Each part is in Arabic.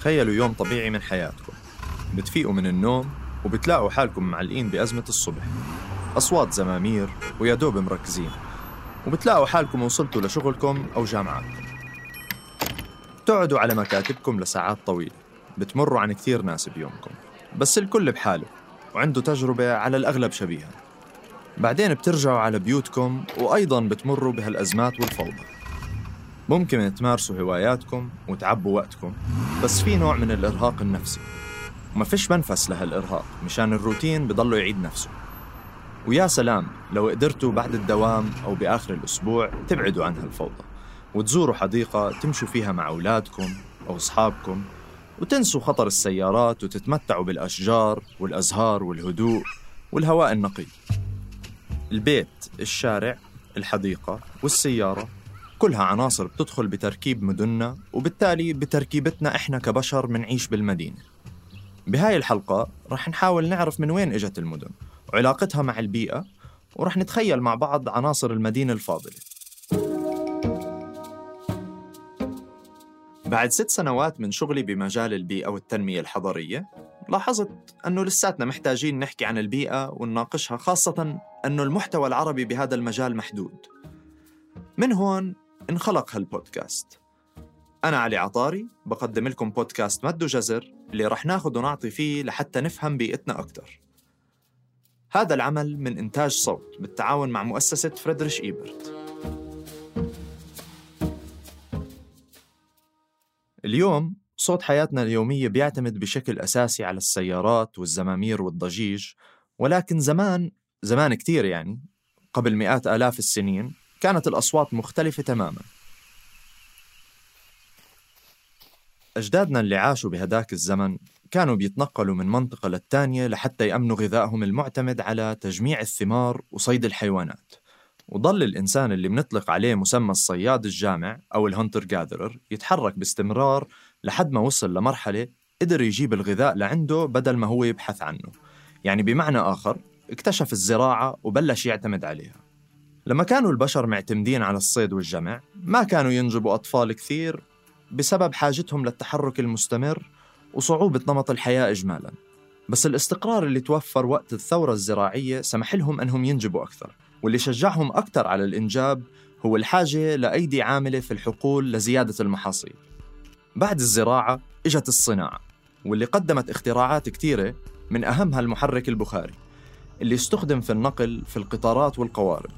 تخيلوا يوم طبيعي من حياتكم. بتفيقوا من النوم وبتلاقوا حالكم معلقين بأزمة الصبح. أصوات زمامير ويا دوب مركزين. وبتلاقوا حالكم وصلتوا لشغلكم أو جامعاتكم بتقعدوا على مكاتبكم لساعات طويلة. بتمروا عن كثير ناس بيومكم. بس الكل بحاله وعنده تجربة على الأغلب شبيهة. بعدين بترجعوا على بيوتكم وأيضا بتمروا بهالأزمات والفوضى. ممكن تمارسوا هواياتكم وتعبوا وقتكم بس في نوع من الإرهاق النفسي. وما فيش منفس لهالإرهاق مشان الروتين بضله يعيد نفسه. ويا سلام لو قدرتوا بعد الدوام أو بآخر الأسبوع تبعدوا عن هالفوضى وتزوروا حديقة تمشوا فيها مع أولادكم أو أصحابكم وتنسوا خطر السيارات وتتمتعوا بالأشجار والأزهار والهدوء والهواء النقي. البيت الشارع الحديقة والسيارة كلها عناصر بتدخل بتركيب مدننا وبالتالي بتركيبتنا إحنا كبشر منعيش بالمدينة. بهاي الحلقة رح نحاول نعرف من وين إجت المدن وعلاقتها مع البيئة ورح نتخيل مع بعض عناصر المدينة الفاضلة. بعد ست سنوات من شغلي بمجال البيئة والتنمية الحضرية لاحظت أنه لساتنا محتاجين نحكي عن البيئة ونناقشها خاصة أنه المحتوى العربي بهذا المجال محدود. من هون انخلق هالبودكاست. أنا علي عطاري بقدم لكم بودكاست مد وجزر اللي رح ناخد ونعطي فيه لحتى نفهم بيئتنا أكتر. هذا العمل من إنتاج صوت بالتعاون مع مؤسسة فريدريش إيبرت. اليوم صوت حياتنا اليومية بيعتمد بشكل أساسي على السيارات والزمامير والضجيج ولكن زمان زمان كتير يعني قبل مئات آلاف السنين كانت الأصوات مختلفة تماما. أجدادنا اللي عاشوا بهداك الزمن كانوا بيتنقلوا من منطقة للتانية لحتى يأمنوا غذائهم المعتمد على تجميع الثمار وصيد الحيوانات. وظل الإنسان اللي بنطلق عليه مسمى الصياد الجامع أو الهنتر جاذرر يتحرك باستمرار لحد ما وصل لمرحلة قدر يجيب الغذاء لعنده بدل ما هو يبحث عنه. يعني بمعنى آخر اكتشف الزراعة وبلش يعتمد عليها. لما كانوا البشر معتمدين على الصيد والجمع ما كانوا ينجبوا أطفال كثير بسبب حاجتهم للتحرك المستمر وصعوبة نمط الحياة إجمالا. بس الاستقرار اللي توفر وقت الثورة الزراعية سمح لهم أنهم ينجبوا أكثر واللي شجعهم أكثر على الإنجاب هو الحاجة لأيدي عاملة في الحقول لزيادة المحاصيل. بعد الزراعة إجت الصناعة واللي قدمت اختراعات كثيرة من أهمها المحرك البخاري اللي استخدم في النقل في القطارات والقوارب.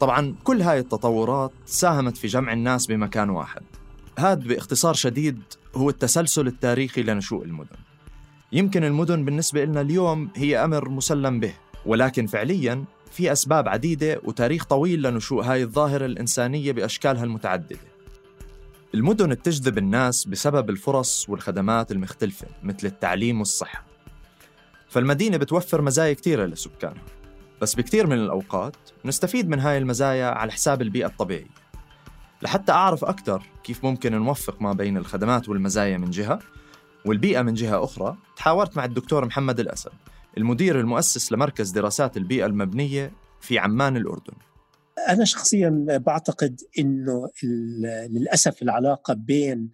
طبعا كل هاي التطورات ساهمت في جمع الناس بمكان واحد. هذا باختصار شديد هو التسلسل التاريخي لنشوء المدن. يمكن المدن بالنسبة لنا اليوم هي أمر مسلم به ولكن فعليا في أسباب عديدة وتاريخ طويل لنشوء هاي الظاهرة الإنسانية بأشكالها المتعددة. المدن بتجذب الناس بسبب الفرص والخدمات المختلفة مثل التعليم والصحة. فالمدينة بتوفر مزايا كثيرة لسكانها بس بكثير من الأوقات نستفيد من هاي المزايا على حساب البيئة الطبيعية. لحتى أعرف أكثر كيف ممكن نوفق ما بين الخدمات والمزايا من جهة والبيئة من جهة أخرى تحاورت مع الدكتور محمد الأسد المدير المؤسس لمركز دراسات البيئة المبنية في عمان الأردن. أنا شخصيا بعتقد أنه للأسف العلاقة بين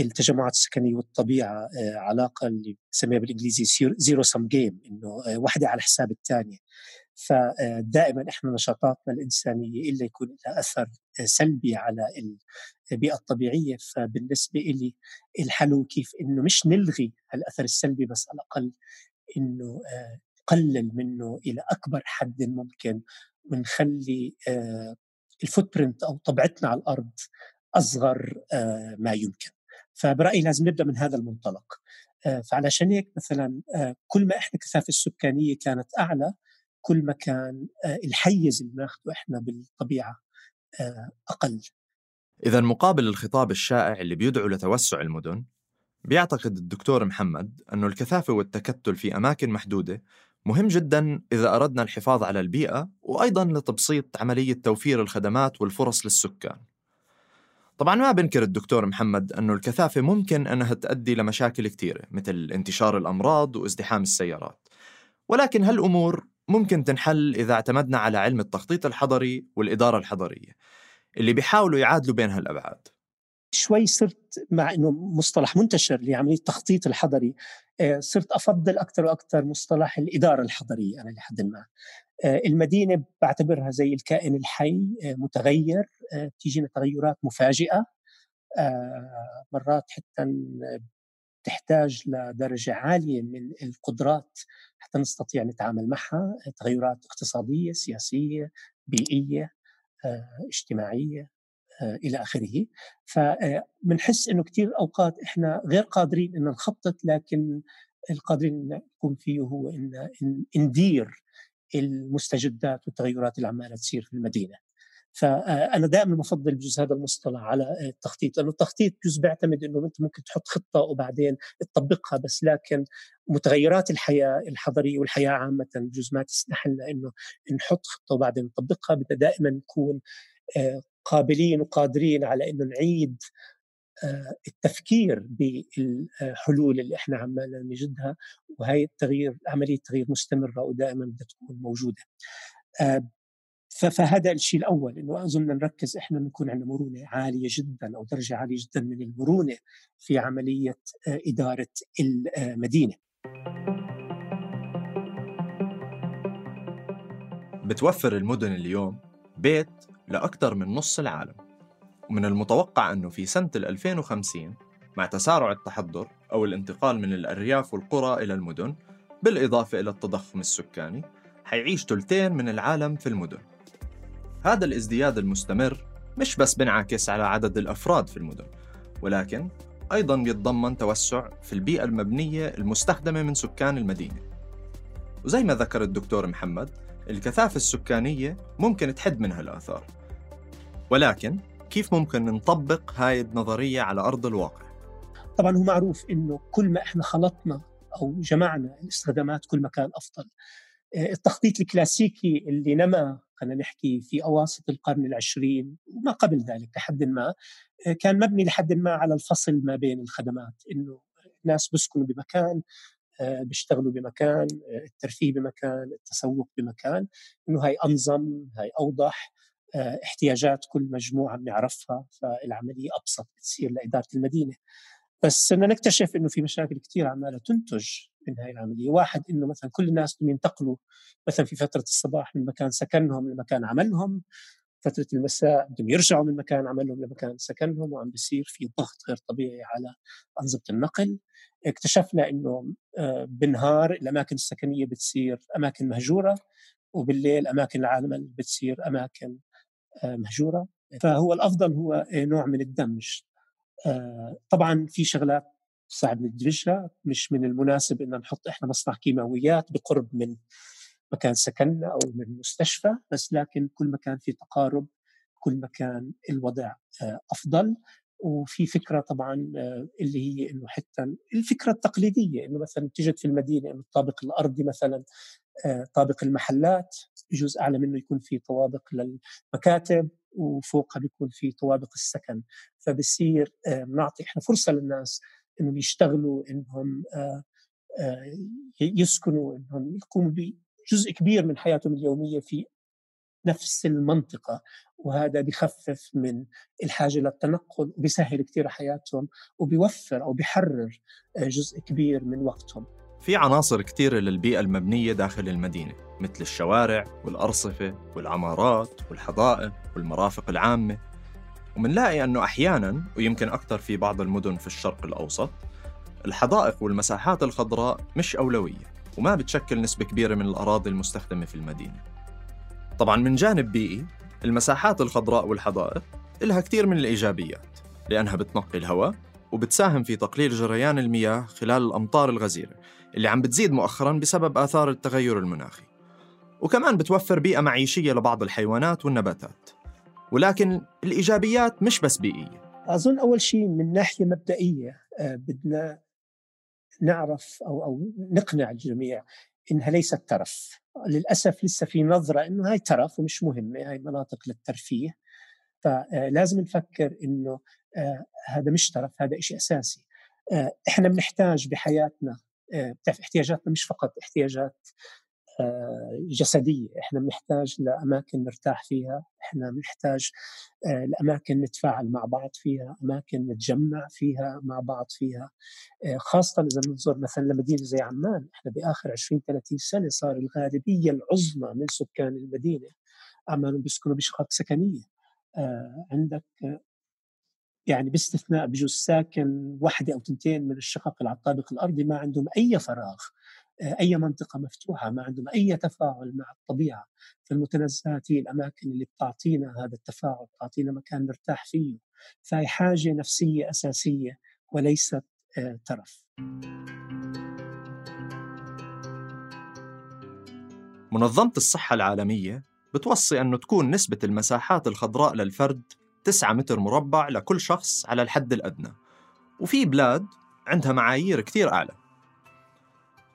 التجمعات السكنية والطبيعة آه، علاقة اللي بسميها بالإنجليزي zero sum game إنه آه، واحدة على حساب الثانية. فدائما إحنا نشاطاتنا الإنسانية إلا يكون لها أثر سلبي على البيئة الطبيعية. فبالنسبة لي الحل كيف إنه مش نلغي هالأثر السلبي بس على الأقل إنه نقلل منه إلى أكبر حد ممكن. ونخلي الفوت برنت أو طبعتنا على الأرض أصغر ما يمكن فبرأيي لازم نبدأ من هذا المنطلق فعلشان هيك مثلا كل ما إحنا كثافة السكانية كانت أعلى كل ما كان الحيز اللي ناخذه إحنا بالطبيعة أقل. اذا مقابل الخطاب الشائع اللي بيدعو لتوسع المدن، بيعتقد الدكتور محمد أنه الكثافة والتكتل في أماكن محدودة مهم جدا إذا أردنا الحفاظ على البيئة وأيضا لتبسيط عملية توفير الخدمات والفرص للسكان. طبعا ما بنكر الدكتور محمد أنه الكثافة ممكن أنها تؤدي لمشاكل كثيرة مثل انتشار الأمراض وازدحام السيارات. ولكن هالأمور ممكن تنحل إذا اعتمدنا على علم التخطيط الحضري والإدارة الحضرية اللي بيحاولوا يعادلوا بين هالأبعاد. شوي صرت مع إنه مصطلح منتشر لعملية التخطيط الحضري. صرت أفضل أكثر وأكثر مصطلح الإدارة الحضرية أنا لحد ما آه، المدينة بعتبرها زي الكائن الحي آه، متغير بتيجينا تغيرات مفاجئة. مرات حتى تحتاج لدرجة عالية من القدرات حتى نستطيع نتعامل معها. تغيرات اقتصادية سياسية بيئية اجتماعية. إلى آخره. فبنحس إنه كثير أوقات إحنا غير قادرين إن نخطط لكن القادرين نكون فيه هو إن ندير المستجدات والتغيرات اللي عمالة تصير في المدينة. فانا دائما بفضل بجوز هذا المصطلح على التخطيط لأنه التخطيط بجوز بيعتمد إنه أنت ممكن تحط خطة وبعدين تطبقها بس لكن متغيرات الحياة الحضرية والحياة عامة بجوز ما تسمح لنا إنه نحط خطة وبعدين نطبقها. بدنا دائما نكون قابلين وقادرين على إنه نعيد آه، التفكير بالحلول اللي إحنا عمالنا نجدها وهي التغيير عملية تغيير مستمرة ودائما بدها تكون موجودة. آه، فهذا الشيء الأول إنه أظن نركز إحنا نكون عندنا مرونة عالية جدا أو درجة عالية جدا من المرونة في عملية آه، إدارة المدينة. بتوفر المدن اليوم بيت لأكثر من نص العالم. ومن المتوقع أنه في سنة 2050 مع تسارع التحضر أو الانتقال من الأرياف والقرى إلى المدن بالإضافة إلى التضخم السكاني حيعيش ثلثين من العالم في المدن. هذا الازدياد المستمر مش بس بنعكس على عدد الأفراد في المدن ولكن أيضا يتضمن توسع في البيئة المبنية المستخدمة من سكان المدينة. وزي ما ذكر الدكتور محمد الكثافة السكانية ممكن تحد منها الآثار. ولكن كيف ممكن نطبق هاي النظرية على أرض الواقع؟ طبعا هو معروف أنه كل ما إحنا خلطنا أو جمعنا الاستخدامات كل ما كان أفضل آه، التخطيط الكلاسيكي اللي نما خلينا نحكي في أواسط القرن العشرين وما قبل ذلك لحد ما آه، كان مبني لحد ما على الفصل ما بين الخدمات إنه الناس بيسكنوا بمكان آه، بيشتغلوا بمكان الترفيه بمكان التسوق بمكان إنه هاي أنظم هاي أوضح احتياجات كل مجموعة بنعرفها فالعملية أبسط بتصير لإدارة المدينة بس بدنا نكتشف إنه في مشاكل كثير عمالة تنتج من هاي العملية، واحد إنه مثلا كل الناس بدهم ينتقلوا مثلا في فترة الصباح من مكان سكنهم لمكان عملهم، فترة المساء بدهم يرجعوا من مكان عملهم لمكان سكنهم وعم بيصير في ضغط غير طبيعي على أنظمة النقل. اكتشفنا إنه آه، بالنهار الأماكن السكنية بتصير أماكن مهجورة وبالليل أماكن العمل بتصير أماكن آه، مهجورة. فهو الأفضل هو نوع من الدمج آه، طبعا في شغلات صعب ندمجها مش من المناسب إن نحط إحنا مصنع كيماويات بقرب من مكان سكننا أو من مستشفى بس لكن كل ما كان في تقارب كل ما كان الوضع آه، أفضل. وفي فكرة طبعا اللي هي إنه حتى الفكرة التقليدية إنه مثلا تجد في المدينة إنه الطابق الأرضي مثلا طابق المحلات بجوز أعلى منه يكون في طوابق للمكاتب وفوقها بيكون في طوابق السكن. فبصير بنعطي إحنا فرصة للناس إنهم يشتغلوا إنهم يسكنوا إنهم يقوموا بجزء كبير من حياتهم اليومية في نفس المنطقة. وهذا بخفف من الحاجة للتنقل وبيسهل كثير حياتهم وبيوفر أو بيحرر جزء كبير من وقتهم. في عناصر كثيرة للبيئة المبنية داخل المدينة مثل الشوارع والأرصفة والعمارات والحدائق والمرافق العامة. ومنلاقي أنه أحياناً ويمكن أكثر في بعض المدن في الشرق الأوسط الحدائق والمساحات الخضراء مش أولوية وما بتشكل نسبة كبيرة من الأراضي المستخدمة في المدينة. طبعاً من جانب بيئي المساحات الخضراء والحدائق إلها كثير من الإيجابيات لأنها بتنقي الهواء وبتساهم في تقليل جريان المياه خلال الأمطار الغزيرة اللي عم بتزيد مؤخرا بسبب آثار التغير المناخي. وكمان بتوفر بيئة معيشية لبعض الحيوانات والنباتات. ولكن الإيجابيات مش بس بيئية. أظن أول شيء من ناحية مبدئية آه، بدنا نعرف أو أو نقنع الجميع إنها ليست ترف. للأسف لسه في نظرة إنه هاي ترف ومش مهمة هاي مناطق للترفيه. فلازم نفكر إنه آه، هذا مش ترف هذا شيء أساسي. آه، إحنا بنحتاج بحياتنا بتعرف احتياجاتنا مش فقط احتياجات جسدية إحنا بنحتاج لأماكن نرتاح فيها إحنا بنحتاج الاماكن نتفاعل مع بعض فيها أماكن نتجمع فيها مع بعض فيها. خاصة إذا بننظر مثلا لمدينة زي عمان إحنا بآخر 20 30 سنة صار الغالبية العظمى من سكان المدينة عمالهم بيسكنوا بشقق سكنية. عندك يعني باستثناء بجوز ساكن واحدة أو تنتين من الشقق على الطابق الأرضي ما عندهم أي فراغ أي منطقة مفتوحة ما عندهم أي تفاعل مع الطبيعة. فالمتنزهات هي الأماكن اللي بتعطينا هذا التفاعل بتعطينا مكان نرتاح فيه. فهي حاجة نفسية أساسية وليست آه، ترف. منظمة الصحة العالمية بتوصي أنه تكون نسبة المساحات الخضراء للفرد 9 متر مربع لكل شخص على الحد الأدنى. وفي بلاد عندها معايير كتير أعلى.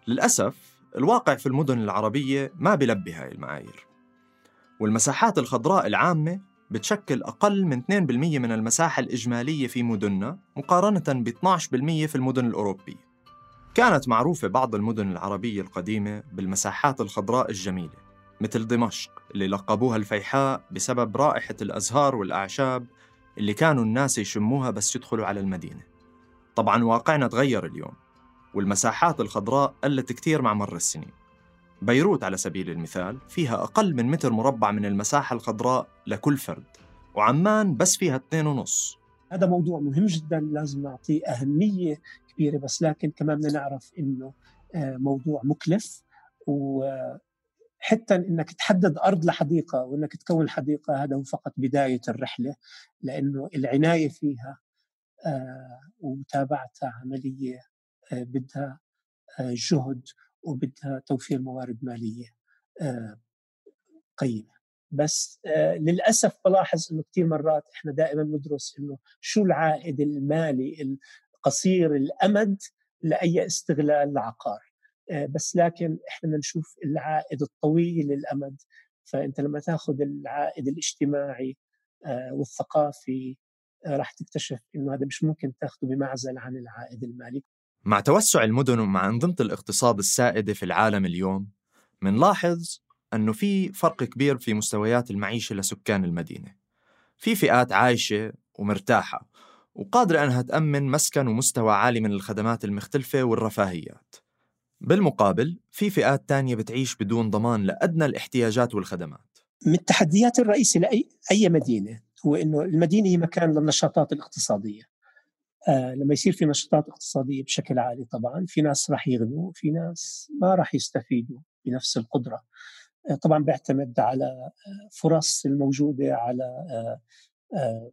للأسف الواقع في المدن العربية ما بلبي هاي المعايير. والمساحات الخضراء العامة بتشكل أقل من 2% من المساحة الإجمالية في مدننا مقارنة ب 12% في المدن الأوروبية. كانت معروفة بعض المدن العربية القديمة بالمساحات الخضراء الجميلة مثل دمشق. اللي لقبوها الفيحاء بسبب رائحة الأزهار والأعشاب اللي كانوا الناس يشموها بس يدخلوا على المدينة. طبعا واقعنا تغير اليوم والمساحات الخضراء قلت كثير مع مر السنين. بيروت على سبيل المثال فيها أقل من متر مربع من المساحة الخضراء لكل فرد وعمان بس فيها اثنين ونص. هذا موضوع مهم جدا لازم نعطيه أهمية كبيرة بس لكن كمان بدنا نعرف إنه آه، موضوع مكلف وحتى إنك تحدد أرض لحديقة وإنك تكون حديقه هذا هو فقط بداية الرحلة لأنه العناية فيها آه، ومتابعتها عملية آه، بدها آه، جهد وبدها توفير موارد مالية قيمة. بس للأسف بلاحظ إنه كثير مرات إحنا دائما ندرس إنه شو العائد المالي القصير الأمد لأي استغلال لعقار بس لكن إحنا نشوف العائد الطويل الامد فأنت لما تاخذ العائد الاجتماعي والثقافي راح تكتشف إنه هذا مش ممكن تاخذه بمعزل عن العائد المالي. مع توسع المدن ومع أنظمة الاقتصاد السائدة في العالم اليوم منلاحظ أنه في فرق كبير في مستويات المعيشة لسكان المدينة. في فئات عايشة ومرتاحة وقادرة أنها تأمن مسكن ومستوى عالي من الخدمات المختلفة والرفاهيات. بالمقابل في فئات تانية بتعيش بدون ضمان لأدنى الاحتياجات والخدمات. من التحديات الرئيسية لأي أي مدينة هو أنه المدينة هي مكان للنشاطات الاقتصادية. آه لما يصير في نشاطات اقتصادية بشكل عالي طبعا في ناس راح يغنوا في ناس ما راح يستفيدوا بنفس القدرة. آه طبعا بيعتمد على آه، فرص الموجودة على آه، آه،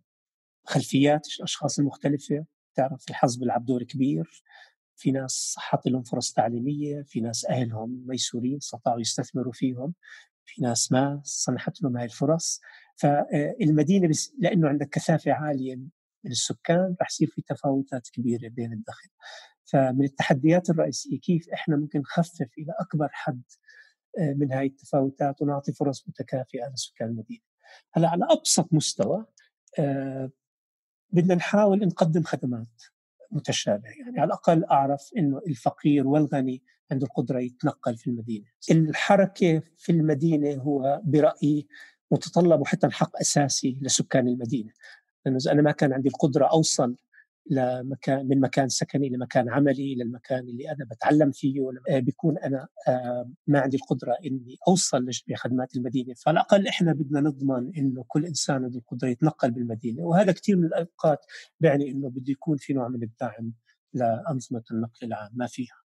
خلفيات الأشخاص المختلفة. تعرف الحظ بيلعب دور كبير. في ناس حط لهم فرص تعليمية في ناس أهلهم ميسورين استطاعوا يستثمروا فيهم في ناس ما سنحت لهم هاي الفرص. فالمدينة بس لأنه عندك كثافة عالية من السكان رح يصير في تفاوتات كبيرة بين الدخل. فمن التحديات الرئيسية كيف إحنا ممكن نخفف إلى أكبر حد آه، من هاي التفاوتات ونعطي فرص متكافئة لسكان المدينة. هلأ على أبسط مستوى آه، بدنا نحاول نقدم خدمات. متشابهه، يعني على الأقل أعرف إنه الفقير والغني عنده القدرة يتنقل في المدينة. الحركة في المدينة هو برأيي متطلب وحتى حق أساسي لسكان المدينة. لأنه إذا أنا ما كان عندي القدرة أوصل لمكان من مكان سكني لمكان عملي للمكان اللي أنا بتعلم فيه آه، بيكون أنا آه، ما عندي القدرة إني أوصل لجميع خدمات المدينة، فعلى الأقل إحنا بدنا نضمن إنه كل إنسان عنده القدره يتنقل بالمدينة، وهذا كثير من الأوقات بيعني إنه بده يكون في نوع من الدعم لأنظمة النقل العام ما فيها.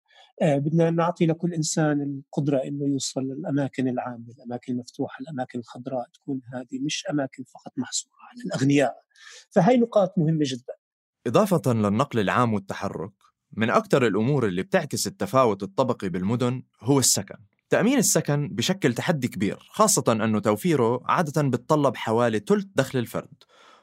آه، بدنا نعطي لكل إنسان القدرة إنه يوصل للأماكن العامة، الأماكن المفتوحة، الأماكن الخضراء تكون هذه مش أماكن فقط محصورة على الأغنياء. فهي نقاط مهمة جدا. إضافة للنقل العام والتحرك، من أكثر الأمور اللي بتعكس التفاوت الطبقي بالمدن هو السكن. تأمين السكن بشكل تحدي كبير، خاصة أنه توفيره عادة بتطلب حوالي ثلث دخل الفرد،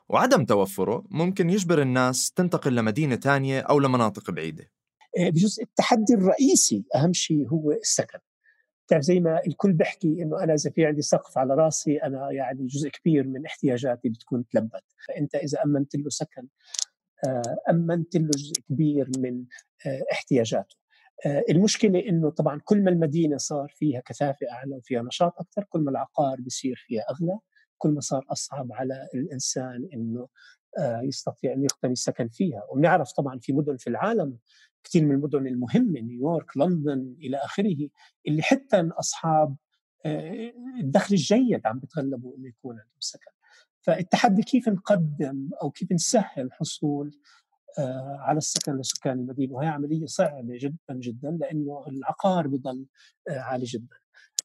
وعدم توفره ممكن يجبر الناس تنتقل لمدينة تانية أو لمناطق بعيدة. آه، بجزء التحدي الرئيسي أهم شيء هو السكن. تعرف زي ما الكل بيحكي إنه أنا إذا في عندي سقف على راسي أنا يعني جزء كبير من احتياجاتي بتكون تلبت. فانت إذا أمنت له سكن امنت له جزء كبير من آه، احتياجاته. المشكلة إنه طبعا كل ما المدينة صار فيها كثافة أعلى وفيها نشاط أكثر كل ما العقار بصير فيها أغلى كل ما صار أصعب على الإنسان إنه يستطيع أن يقتني السكن فيها. ونعرف طبعا في مدن في العالم كثير من المدن المهمة نيويورك لندن إلى آخره اللي حتى أصحاب الدخل الجيد عم بتغلبوا إنه يكون عندهم سكن. فالتحدي كيف نقدم أو كيف نسهل الحصول آه، على السكن لسكان المدينة؟ وهي عملية صعبة جدا جدا لأنه العقار بضل آه، عالي جدا.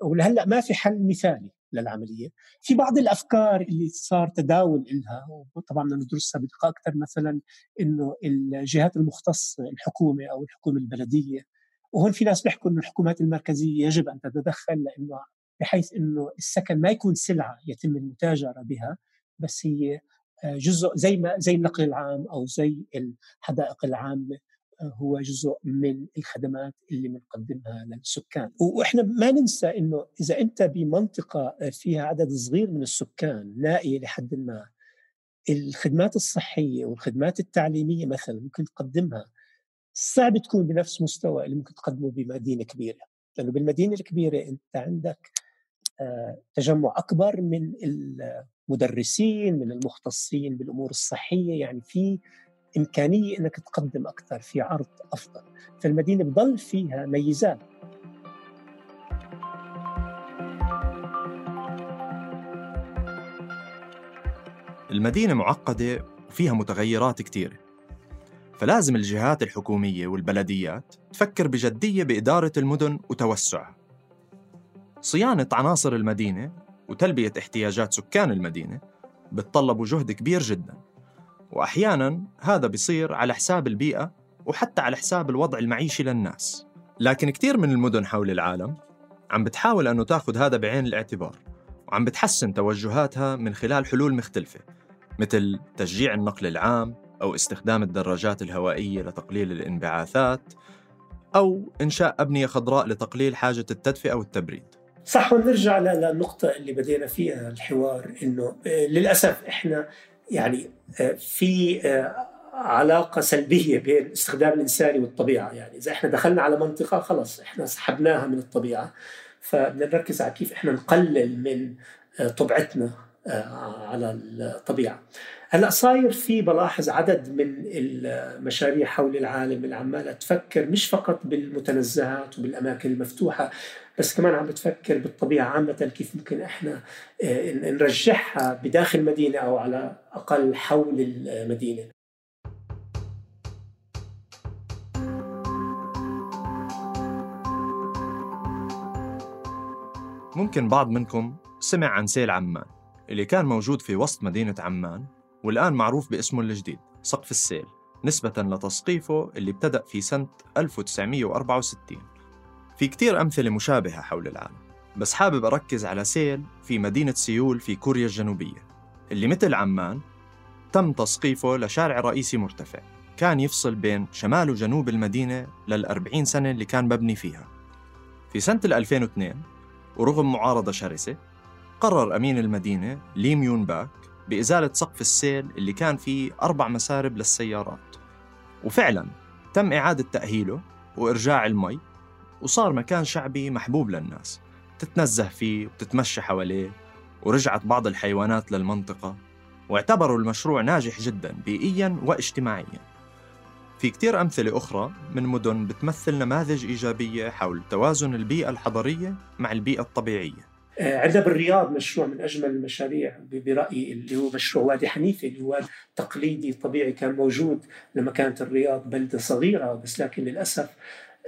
ولهلأ ما في حل مثالي للعملية. في بعض الأفكار اللي صار تداول لها وطبعا بدنا ندرسها بدقة أكثر مثلا إنه الجهات المختصة الحكومة أو الحكومة البلدية وهون في ناس بيحكوا إنه الحكومات المركزية يجب أن تتدخل لأنه بحيث إنه السكن ما يكون سلعة يتم المتاجرة بها. بس هي آه، جزء زي ما زي النقل العام أو زي الحدائق العامة آه، هو جزء من الخدمات اللي بنقدمها للسكان. وإحنا ما ننسى إنه إذا أنت بمنطقة فيها عدد صغير من السكان نائية لحد ما الخدمات الصحية والخدمات التعليمية مثلا ممكن تقدمها صعب تكون بنفس مستوى اللي ممكن تقدمه بمدينة كبيرة. لأنه بالمدينة الكبيرة أنت عندك تجمع أكبر من المدرسين من المختصين بالأمور الصحية يعني في إمكانية إنك تقدم أكثر في عرض أفضل. فالمدينة بضل فيها ميزات. المدينة معقدة وفيها متغيرات كثيرة فلازم الجهات الحكومية والبلديات تفكر بجدية بإدارة المدن وتوسعها. صيانة عناصر المدينة وتلبية احتياجات سكان المدينة بتطلبوا جهد كبير جدا. وأحيانا هذا بيصير على حساب البيئة وحتى على حساب الوضع المعيشي للناس. لكن كثير من المدن حول العالم عم بتحاول أنه تاخذ هذا بعين الاعتبار وعم بتحسن توجهاتها من خلال حلول مختلفة مثل تشجيع النقل العام أو استخدام الدراجات الهوائية لتقليل الانبعاثات أو إنشاء أبنية خضراء لتقليل حاجة التدفئة والتبريد. صح ونرجع للنقطة اللي بدينا فيها الحوار إنه آه، للأسف إحنا يعني آه، في آه، علاقة سلبية بين الاستخدام الإنساني والطبيعة. يعني إذا إحنا دخلنا على منطقة خلص إحنا سحبناها من الطبيعة. فبدنا نركز على كيف إحنا نقلل من طبيعتنا على الطبيعة هلأ صاير في بلاحظ عدد من المشاريع حول العالم اللي عماله تفكر مش فقط بالمتنزهات وبالأماكن المفتوحة بس كمان عم بتفكر بالطبيعة عامة كيف ممكن إحنا آه، نرجعها بداخل المدينة أو على أقل حول المدينة. ممكن بعض منكم سمع عن سيل عمان اللي كان موجود في وسط مدينة عمان والآن معروف باسمه الجديد سقف السيل نسبة لتسقيفه اللي ابتدأ في سنة 1964 في كتير أمثلة مشابهة حول العالم بس حابب أركز على سيل في مدينة سيول في كوريا الجنوبية اللي مثل عمان تم تسقيفه لشارع رئيسي مرتفع كان يفصل بين شمال وجنوب المدينة للأربعين سنة اللي كان مبني فيها. في سنة 2002 ورغم معارضة شرسة قرر أمين المدينة لي ميون باك بإزالة سقف السيل اللي كان فيه أربع مسارب للسيارات. وفعلا تم إعادة تأهيله وإرجاع المي وصار مكان شعبي محبوب للناس. تتنزه فيه وتتمشى حواليه ورجعت بعض الحيوانات للمنطقة واعتبروا المشروع ناجح جدا بيئيا واجتماعيا. في كتير أمثلة أخرى من مدن بتمثل نماذج إيجابية حول توازن البيئة الحضرية مع البيئة الطبيعية. عندنا بالرياض مشروع من أجمل المشاريع برأيي اللي هو مشروع وادي حنيفة اللي هو تقليدي طبيعي كان موجود لما كانت الرياض بلدة صغيرة بس لكن للأسف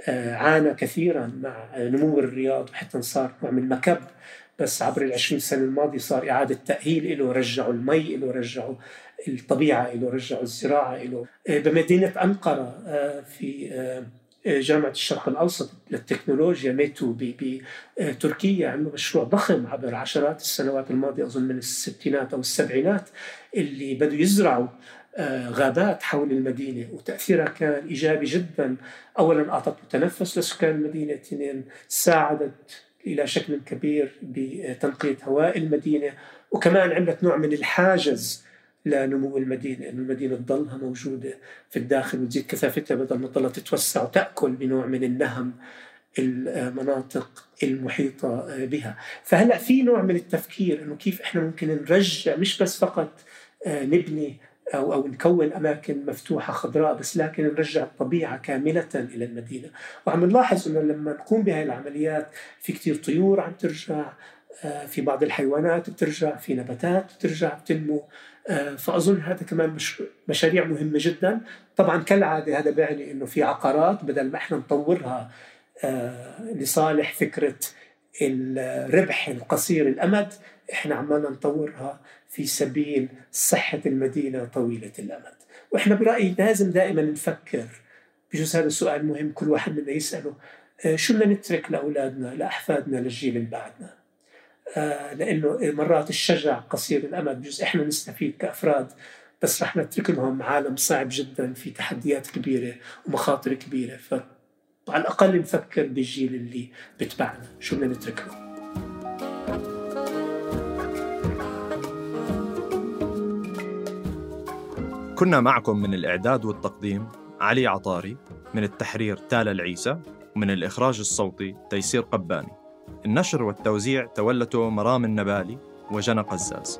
آه، عانى كثيرا مع نمو الرياض وحتى صار نوع من مكب. بس عبر العشرين سنة الماضية صار إعادة تأهيل له رجعوا المي له رجعوا الطبيعة له رجعوا الزراعة له آه، بمدينة أنقرة في جامعة الشرق الأوسط للتكنولوجيا ميتو بتركيا عملوا مشروع ضخم عبر عشرات السنوات الماضية أظن من الستينات أو السبعينات اللي بدوا يزرعوا آه، غابات حول المدينة وتأثيرها كان إيجابي جدا. أولا أعطت تنفس لسكان المدينة اثنين ساعدت إلى شكل كبير بتنقية هواء المدينة وكمان عملت نوع من الحاجز لنمو المدينة إنه المدينة تضلها موجودة في الداخل. وتزيد كثافتها بدل ما تضلها تتوسع وتأكل بنوع من النهم المناطق المحيطة بها. فهلأ في نوع من التفكير إنه كيف إحنا ممكن نرجع مش بس فقط آه، نبني أو أو نكون أماكن مفتوحة خضراء بس لكن نرجع الطبيعة كاملة إلى المدينة. وعم نلاحظ إنه لما نقوم بهذه العمليات في كتير طيور عم ترجع آه، في بعض الحيوانات بترجع في نباتات بترجع بتنمو. آه، فأظن هذا كمان مشاريع مهمة جدا. طبعا كالعادة هذا بيعني أنه في عقارات بدل ما إحنا نطورها آه، لصالح فكرة الربح القصير الأمد إحنا عمالنا نطورها في سبيل صحة المدينة طويلة الأمد. وإحنا برأيي لازم دائما نفكر بجوز هذا السؤال مهم كل واحد منا يسأله شو بدنا نترك لأولادنا لأحفادنا للجيل اللي بعدنا؟ آه، لأنه مرات الشجع قصير الأمد بجوز إحنا نستفيد كأفراد بس رح نترك لهم عالم صعب جدا في تحديات كبيرة ومخاطر كبيرة. فعلى الأقل نفكر بالجيل اللي بتبعنا. شو بدنا نترك له كنا معكم من الإعداد والتقديم علي عطاري من التحرير تالا العيسى ومن الإخراج الصوتي تيسير قباني. النشر والتوزيع تولته مرام النبالي وجنى قزاز.